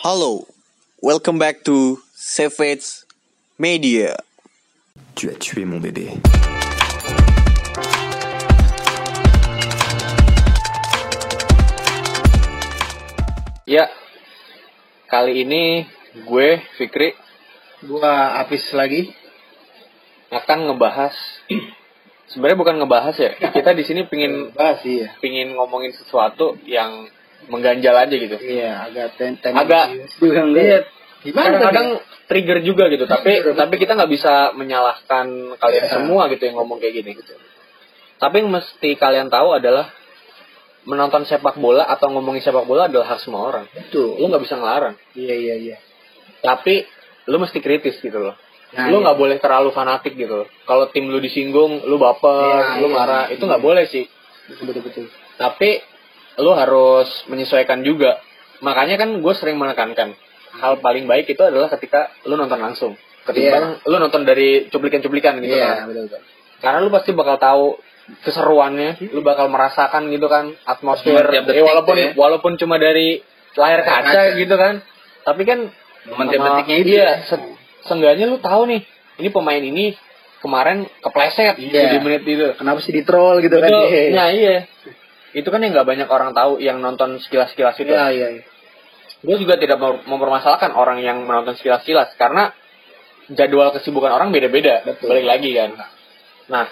Hello, welcome back to Savage Media. Tu as tué mon bébé. Ya, kali ini gue Fikri Gua Apis lagi. akan ngebahas. Sebenarnya bukan ngebahas ya, kita di sini pingin Bahas sih ya. pingin ngomongin sesuatu yang mengganjal aja gitu. Iya, agak ten ten Agak- juga enggak. Gimana Kadang-kadang tadi? trigger juga gitu, tapi tapi kita nggak bisa menyalahkan kalian Iya. semua gitu yang ngomong kayak gini. Gitu. Tapi yang mesti kalian tahu adalah menonton sepak bola atau ngomongin sepak bola adalah hak semua orang. Betul. Lu nggak bisa ngelarang, Iya, iya, iya. tapi lu mesti kritis gitu loh. Nah, lu iya. nggak boleh terlalu fanatik gitu. Kalau tim lu disinggung, lu baper, Iya, lu iya. marah, itu nggak boleh sih. Betul, betul, betul. Tapi lu harus menyesuaikan juga. Makanya kan gue sering menekankan hal paling baik itu adalah ketika lu nonton langsung. Ketimbang lu nonton dari cuplikan-cuplikan gitu Iya, kan. betul, betul. Karena lu pasti bakal tahu keseruannya, lu bakal merasakan gitu kan atmosfer. Ya, walaupun tuh ya. walaupun cuma dari layar kaca, kaca. gitu kan. Tapi kan Momen detiknya itu. Iya, se- seenggaknya lu tahu nih, ini pemain ini kemarin kepleset Iya. di menit itu. Kenapa sih di troll gitu Betul. kan? Nah, iya. Itu kan yang nggak banyak orang tahu yang nonton sekilas-sekilas itu. iya, iya. iya. Gue juga tidak mau mempermasalahkan orang yang menonton sekilas-sekilas karena jadwal kesibukan orang beda-beda. Balik lagi kan. Nah,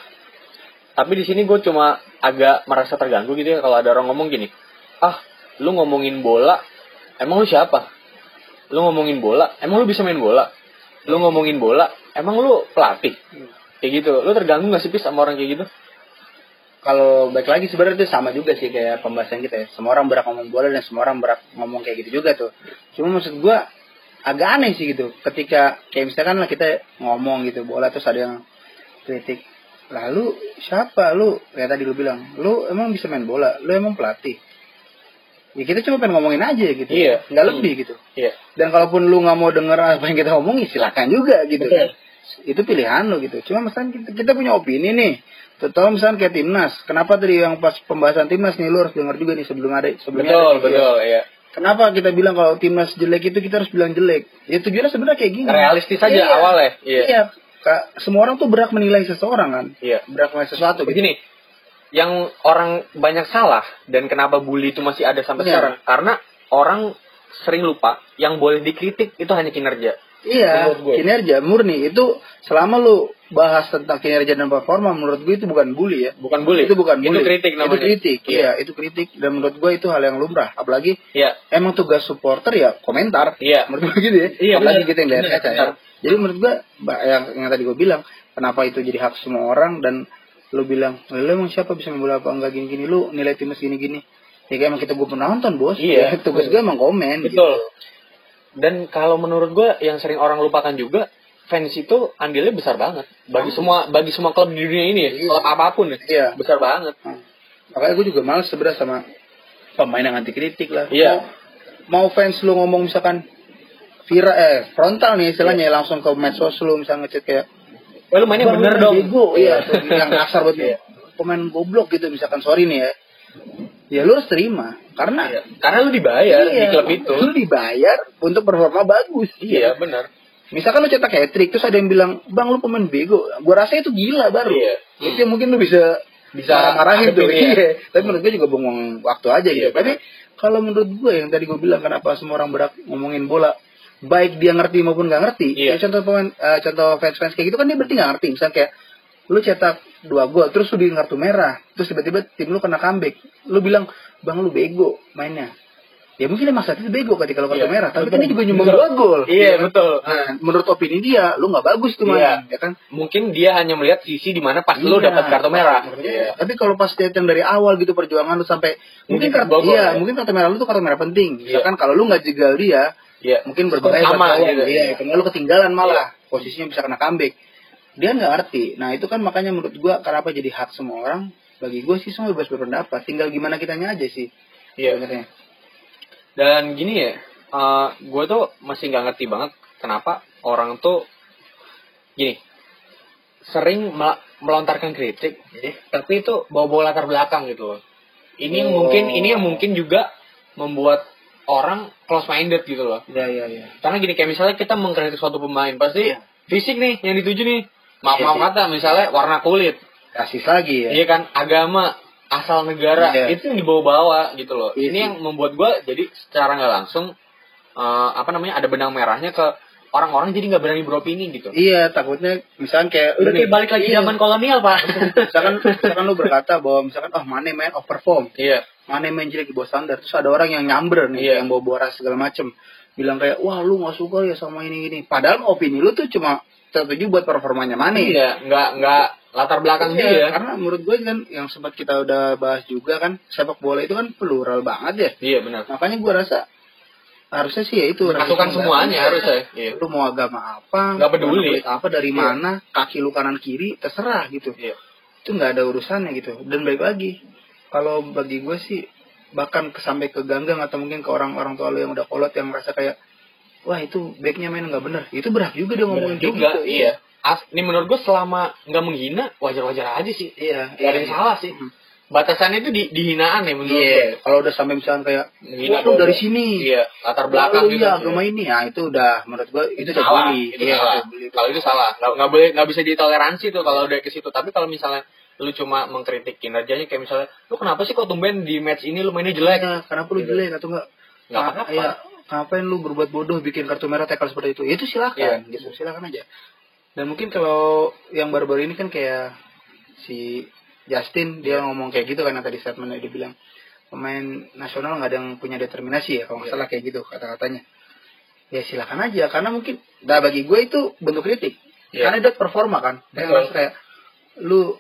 tapi di sini gue cuma agak merasa terganggu gitu ya kalau ada orang ngomong gini, ah, lu ngomongin bola, emang lu siapa? Lu ngomongin bola, emang lu bisa main bola? Lu ngomongin bola, emang lu pelatih? Kayak gitu. Lu terganggu gak sih Pis sama orang kayak gitu? Kalau baik lagi sebenarnya itu sama juga sih kayak pembahasan kita ya. Semua orang berak ngomong bola dan semua orang berak ngomong kayak gitu juga tuh. Cuma maksud gua agak aneh sih gitu. Ketika kayak misalkan lah kita ngomong gitu bola terus ada yang kritik. Lalu siapa lu? Kayak tadi lu bilang, lu emang bisa main bola, lu emang pelatih. Ya kita cuma pengen ngomongin aja gitu. Iya. Nggak Hmm. lebih gitu. Iya. Dan kalaupun lu nggak mau denger apa yang kita ngomongin, silakan juga gitu kan. Itu pilihan lu gitu. Cuma misalkan kita, kita punya opini nih. Tahu misalkan kayak timnas. Kenapa tadi yang pas pembahasan timnas nih lu harus denger juga nih sebelum ada sebelumnya Betul, ada betul, iya. Kenapa kita bilang kalau timnas jelek itu kita harus bilang jelek? Ya tujuannya sebenarnya kayak gini. Realistis aja Iya. awalnya. Iya. Iya. Kak, semua orang tuh berhak menilai seseorang kan. Iya. Berhak menilai sesuatu gitu. Begini, yang orang banyak salah dan kenapa bully itu masih ada sampai Benar. sekarang karena orang sering lupa yang boleh dikritik itu hanya kinerja. Iya, kinerja murni itu selama lu bahas tentang kinerja dan performa menurut gue itu bukan bully ya. Bukan bully. Itu bukan Itu bully. kritik namanya. Itu kritik. Iya. Iya, itu kritik dan menurut gue itu hal yang lumrah. Apalagi Iya. emang tugas supporter ya komentar. Iya. Menurut gue gitu ya. Iya, Apalagi benar. kita yang dari Benar, kaca ya. Jadi menurut gue yang, yang tadi gue bilang, kenapa itu jadi hak semua orang dan lu bilang, lu emang siapa bisa main bola apa enggak gini-gini, lu nilai timnas gini-gini. Ya kayak emang kita gue penonton bos. Iya. Ya, tugas gue emang komen. gitu. Dan kalau menurut gue yang sering orang lupakan juga fans itu andilnya besar banget bagi semua bagi semua klub di dunia ini ya, Iya. klub apa pun ya. Iya. Besar banget. Hmm. Makanya gue juga males sebenarnya sama pemain yang anti kritik lah. Iya. Mau, mau fans lu ngomong misalkan viral eh frontal nih istilahnya langsung ke medsos lu misalnya ngechat kayak Wah, lu mainnya "Bang, bener lu dong. bego." Iya, yang kasar buat Iya. pemain goblok gitu misalkan sorry nih ya. Ya lu harus terima karena Iya. Karena lu dibayar di Iya, klub itu. Lu dibayar untuk performa bagus. Iya, benar. Misalkan lu cetak hat trick terus ada yang bilang, "Bang, lu pemain bego." Gua rasa itu gila baru. Iya. Itu yang mungkin lu bisa Bisa marah-marahin tuh. hadapin, iya. Iya. Tapi menurut gue juga buang waktu aja gitu. Iya, Tapi kalau menurut gue yang tadi gue bilang kenapa semua orang berak ngomongin bola baik dia ngerti maupun nggak ngerti. Iya. Ya, contoh pemain eh, contoh fans-fans kayak gitu kan dia berarti nggak ngerti. Misalnya kayak lu cetak dua gol terus lu di kartu merah terus tiba-tiba tim lu kena comeback lu bilang bang lu bego mainnya ya mungkin emang saat itu bego ketika lu kartu Iya. merah tapi kan dia juga nyumbang dua gol Iya, kan? betul. nah, menurut opini dia lu nggak bagus tuh Iya. main ya kan Mungkin dia hanya melihat sisi di mana pas lu Iya. dapat kartu merah. Iya. Tapi kalau pas dia yang dari awal gitu perjuangan lu sampai mungkin Mungkin kartu iya, ya. mungkin kartu merah lu tuh kartu merah penting. Iya. Misalkan kalau lu nggak jegal dia, Iya. mungkin berbahaya Sama gitu. Iya, karena lu ketinggalan malah. Posisinya bisa kena comeback. Dia nggak ngerti. Nah, itu kan makanya menurut gua kenapa jadi hak semua orang? Bagi gue sih semua bebas berpendapat. Tinggal gimana kitanya aja sih. Iya. Sebenarnya. Dan gini ya, gue tuh masih nggak ngerti banget kenapa orang tuh gini sering mel- melontarkan kritik, tapi itu bawa-bawa latar belakang gitu loh. Ini Oh. mungkin ini yang mungkin juga membuat orang close minded gitu loh. Iya iya iya. Karena gini kayak misalnya kita mengkritik suatu pemain pasti Iya. fisik nih yang dituju nih. Maaf maaf kata misalnya warna kulit, Rasis lagi ya. iya kan agama, asal negara Iya. itu yang dibawa-bawa gitu loh. Iya Ini yang membuat gua jadi secara nggak langsung eh, apa namanya ada benang merahnya ke orang-orang jadi nggak berani beropini gitu. Iya, takutnya misalkan kayak Udah kayak balik lagi iya. zaman kolonial pak. misalkan misalkan lu berkata bahwa misalkan oh Mane main overperform, Iya. Mane main jelek di bawah standar, terus ada orang yang nyamber nih, Iya. yang bawa boras segala macem, bilang kayak wah lu nggak suka ya sama ini gini. Padahal opini lu tuh cuma tertuju buat performanya Mane. Iya, nggak nggak latar belakang Iya, dia. karena menurut gue kan yang sempat kita udah bahas juga kan sepak bola itu kan plural banget ya. Iya benar. Makanya gue rasa harusnya sih ya itu Masukkan semuanya harus ya. Iya. Lu mau agama apa, Nggak peduli. apa dari Iya. mana, kaki lu kanan kiri terserah gitu. Iya. Itu nggak ada urusannya gitu. Dan baik lagi, kalau bagi gue sih bahkan sampai ke ganggang atau mungkin ke orang-orang tua lu yang udah kolot yang merasa kayak wah itu backnya main nggak bener itu berhak juga dia ngomongin kayak juga gitu iya. As, ini menurut gue selama nggak menghina wajar-wajar aja sih. iya Gak ada yang salah sih. Hmm. Batasannya itu di, dihinaan ya menurut iya gue. kalau udah sampai misalnya kayak Menghina wah lu dari sini Iya, latar belakang lu gitu. iya agama ini ya itu udah menurut gue itu salah, itu iya salah. Kalau itu salah, nggak boleh nggak bisa ditoleransi tuh kalau udah ke situ. Tapi kalau misalnya lu cuma mengkritik kinerjanya kayak misalnya lu kenapa sih kok tumben di match ini lu mainnya jelek? Nah, kenapa lu Gitu. jelek atau enggak Nggak apa-apa. iya, ngapain lu berbuat bodoh bikin kartu merah tackle seperti itu? Ya, Itu silakan, Iya. gitu. Silakan aja. Dan mungkin kalau yang baru-baru ini kan kayak si Justin dia ngomong kayak gitu yang tadi statementnya dia bilang pemain nasional nggak ada yang punya determinasi ya kalau nggak Iya. salah kayak gitu kata-katanya. Ya silakan aja karena mungkin nah bagi gue itu bentuk kritik. Iya. Karena dia performa kan. Dia Betul. ngerasa kayak lu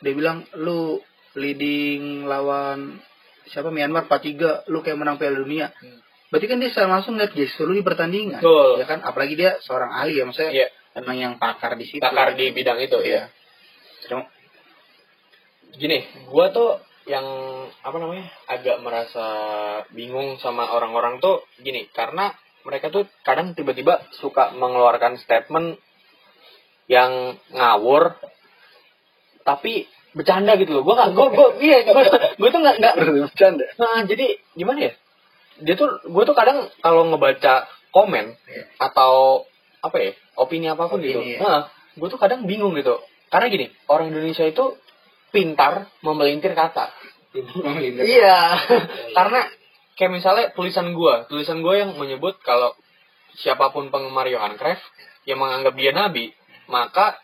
dia bilang lu leading lawan siapa Myanmar 4-3 lu kayak menang Piala Dunia. Hmm. Berarti kan dia secara langsung lihat gestur lu di pertandingan. Betul. Ya kan apalagi dia seorang ahli ya maksudnya Iya. emang yang pakar di situ. Pakar di bidang itu ya. Cuma- gini, gua tuh yang apa namanya agak merasa bingung sama orang-orang tuh gini karena mereka tuh kadang tiba-tiba suka mengeluarkan statement yang ngawur tapi bercanda gitu loh. Gua gak, gua, gua, iya, gua, gua tuh nggak nggak bercanda. Nah, jadi gimana ya? Dia tuh, gue tuh kadang kalau ngebaca komen Iya. atau apa ya, opini apa pun gitu, Opini, ya. nah, gue tuh kadang bingung gitu. Karena gini, orang Indonesia itu pintar memelintir kata. Iya, karena kayak misalnya tulisan gue, tulisan gue yang menyebut kalau siapa pun penggemar Johan Cruyff yang menganggap dia nabi, maka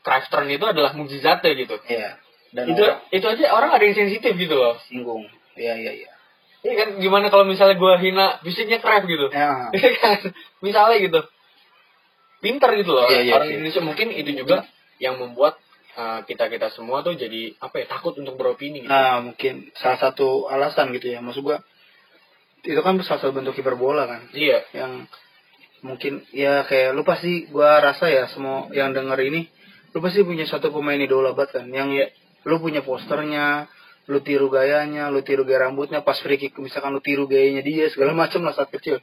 Cruyff turn itu adalah mujizatnya gitu. Iya. Dan Itu orang itu aja orang ada yang sensitif gitu loh. singgung. Iya iya iya. Iya kan gimana kalau misalnya gue hina fisiknya Cruyff gitu. Ya. Iya kan? Misalnya gitu. Pinter gitu loh. Iya, iya, Orang iya. Indonesia mungkin itu juga yang membuat uh, kita-kita semua tuh jadi apa ya takut untuk beropini gitu. Nah, mungkin salah satu alasan gitu ya. Maksud gua itu kan salah satu bentuk hiperbola kan Iya. yang mungkin ya kayak lu pasti gua rasa ya semua yang denger ini lu pasti punya satu pemain idola banget kan yang Iya. lu punya posternya lu tiru gayanya lu tiru gaya rambutnya pas free kick misalkan lu tiru gayanya dia segala macam lah saat kecil.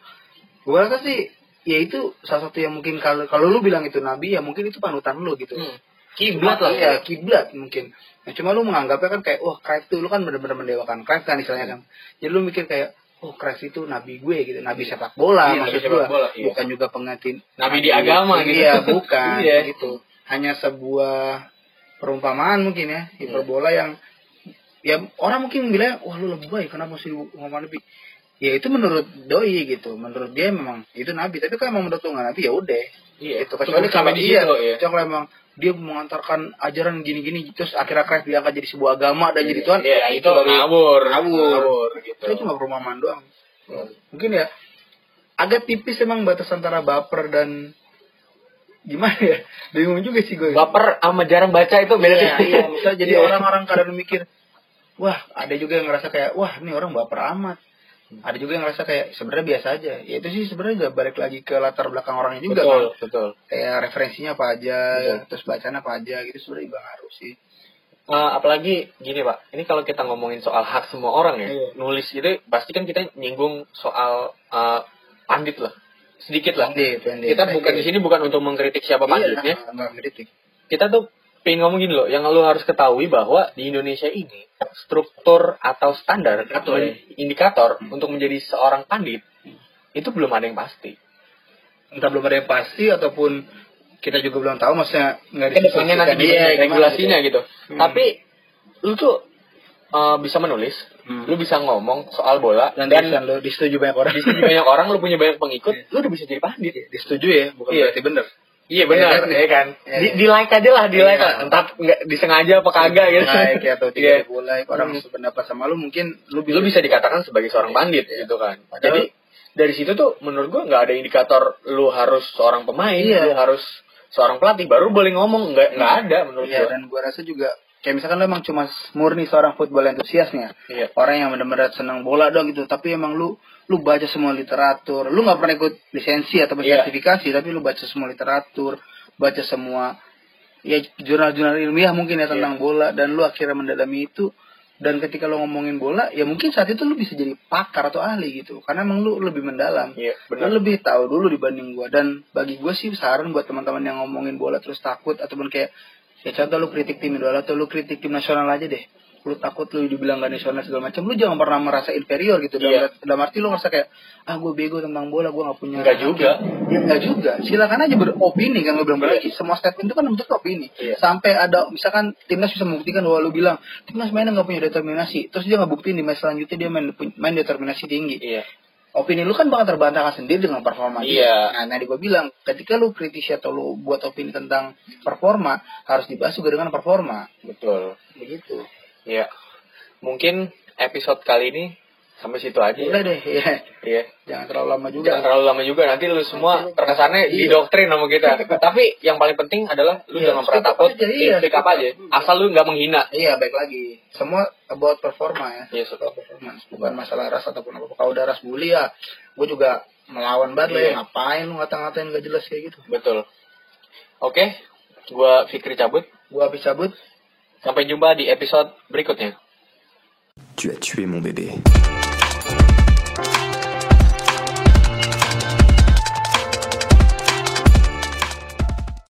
Gua rasa sih ya itu salah satu yang mungkin kalau kalau lu bilang itu nabi ya mungkin itu panutan lu gitu. Hmm. Kiblat lah. Ya kiblat mungkin. Nah, cuma lu menganggapnya kan kayak wah Cruyff tuh lu kan bener-bener mendewakan Cruyff kan istilahnya kan. Jadi lu mikir kayak oh Cruyff itu nabi gue gitu. Nabi sepak bola Iya, maksud bola, iya. bukan juga pengganti Nabi di agama gitu. iya bukan Iya. gitu. Hanya sebuah perumpamaan mungkin ya hiperbola yang ya orang mungkin bilang wah lu lebih baik kenapa sih ngomong nabi ya itu menurut doi gitu menurut dia memang itu nabi tapi kalau emang menurut lu nabi ya udah Iya. itu kecuali kalau dia ya. kalau emang dia mengantarkan ajaran gini-gini terus akhirnya Christ diangkat jadi sebuah agama dan jadi Tuhan Iya, ya itu ngawur. ngawur. gitu. itu cuma perumpamaan doang mungkin ya agak tipis emang batas antara baper dan gimana ya bingung juga sih gue Baper sama jarang baca itu beda iya, iya, misalnya jadi Iya. orang-orang kadang mikir wah ada juga yang ngerasa kayak wah ini orang baper amat ada juga yang ngerasa kayak sebenarnya biasa aja ya itu sih sebenarnya juga balik lagi ke latar belakang orangnya juga betul, kan betul. kayak referensinya apa aja Betul. terus bacaan apa aja gitu sebenarnya juga ngaruh sih Eh, apalagi gini pak, ini kalau kita ngomongin soal hak semua orang ya, Iya. nulis gitu pasti kan kita nyinggung soal eh, pandit lah, sedikit lah. Pandit, pandit. Kita bukan di sini bukan untuk mengkritik siapa panditnya, iya, kritik kita tuh pengen ngomong gini loh, yang lu harus ketahui bahwa di Indonesia ini struktur atau standar ya. indikator untuk menjadi seorang pandit itu belum ada yang pasti. entah belum ada yang pasti ataupun kita juga belum tahu maksudnya nggak Ke depannya didiskusikan nanti dia regulasinya gitu. gitu. Hmm. Tapi lu tuh uh, bisa menulis, Hmm. lu bisa ngomong soal bola dan, dan, lo disetujui banyak orang di sini banyak orang, lu punya banyak pengikut, lu udah bisa jadi pandit. disetujui ya bukan Iya. berarti bener Iya benar, Iya kan? ya kan. Iya. Di, di like aja lah, di like Iya. Entah nggak disengaja apa kagak gitu. like ya, atau tiga ribu like orang Hmm. sependapat sama lu mungkin lu Lu bisa dikatakan sebagai seorang pandit Iya. gitu kan. Padahal- Jadi dari situ tuh menurut gua nggak ada indikator lu harus seorang pemain, Iya. lu harus seorang pelatih baru boleh ngomong nggak nggak ada menurut Iya gua. dan gua rasa juga kayak misalkan lo emang cuma murni seorang football entusiasnya Iya. orang yang benar-benar senang bola dong gitu tapi emang lu lu baca semua literatur. Lu nggak pernah ikut lisensi atau Iya. sertifikasi tapi lu baca semua literatur baca semua ya jurnal-jurnal ilmiah mungkin ya tentang Iya. bola dan lu akhirnya mendalami itu. Dan ketika lu ngomongin bola ya mungkin saat itu lu bisa jadi pakar atau ahli gitu. Karena emang lu lebih mendalam. Iya, Lu lebih tahu dulu dibanding gua. Dan bagi gua sih saran buat teman-teman yang ngomongin bola terus takut ataupun kayak ya contoh lu kritik tim idola atau lu kritik tim nasional aja deh lu takut lu dibilang gak nasional segala macam lu jangan pernah merasa inferior gitu dalam, Iya. dalam arti lu ngerasa kayak ah gue bego tentang bola gue gak punya Enggak juga. ya enggak juga silakan aja beropini kan gue bilang lagi semua statement itu kan bentuk opini Iya. sampai ada misalkan timnas bisa membuktikan bahwa lu bilang timnas mainnya nggak punya determinasi terus dia nggak buktiin di match selanjutnya dia main main determinasi tinggi Iya. opini lu kan bakal terbantahkan sendiri dengan performa dia. Iya. Nah, tadi gue bilang, ketika lu kritisi atau lu buat opini tentang performa, harus dibahas juga dengan performa. Betul. Begitu. Iya. Mungkin episode kali ini sampai situ aja. Udah Ya. deh, ya. Iya. Jangan terlalu lama juga. Jangan terlalu lama juga nanti lu semua Nanti terkesannya Iya. didoktrin sama kita. Tapi yang paling penting adalah lu Iya, jangan pernah takut, aja, iya, speak up. aja. Asal lu nggak menghina. Iya, baik lagi. Semua about performa ya. Iya, About performance. Bukan masalah ras ataupun apa. Kalau udah ras bully ya, gue juga melawan banget lah ya. Iya. Ngapain lu ngata-ngatain gak jelas kayak gitu. Betul. Oke, gua Fikri cabut. Gue habis cabut. Sampai jumpa di episode berikutnya. Tu as tué mon bébé.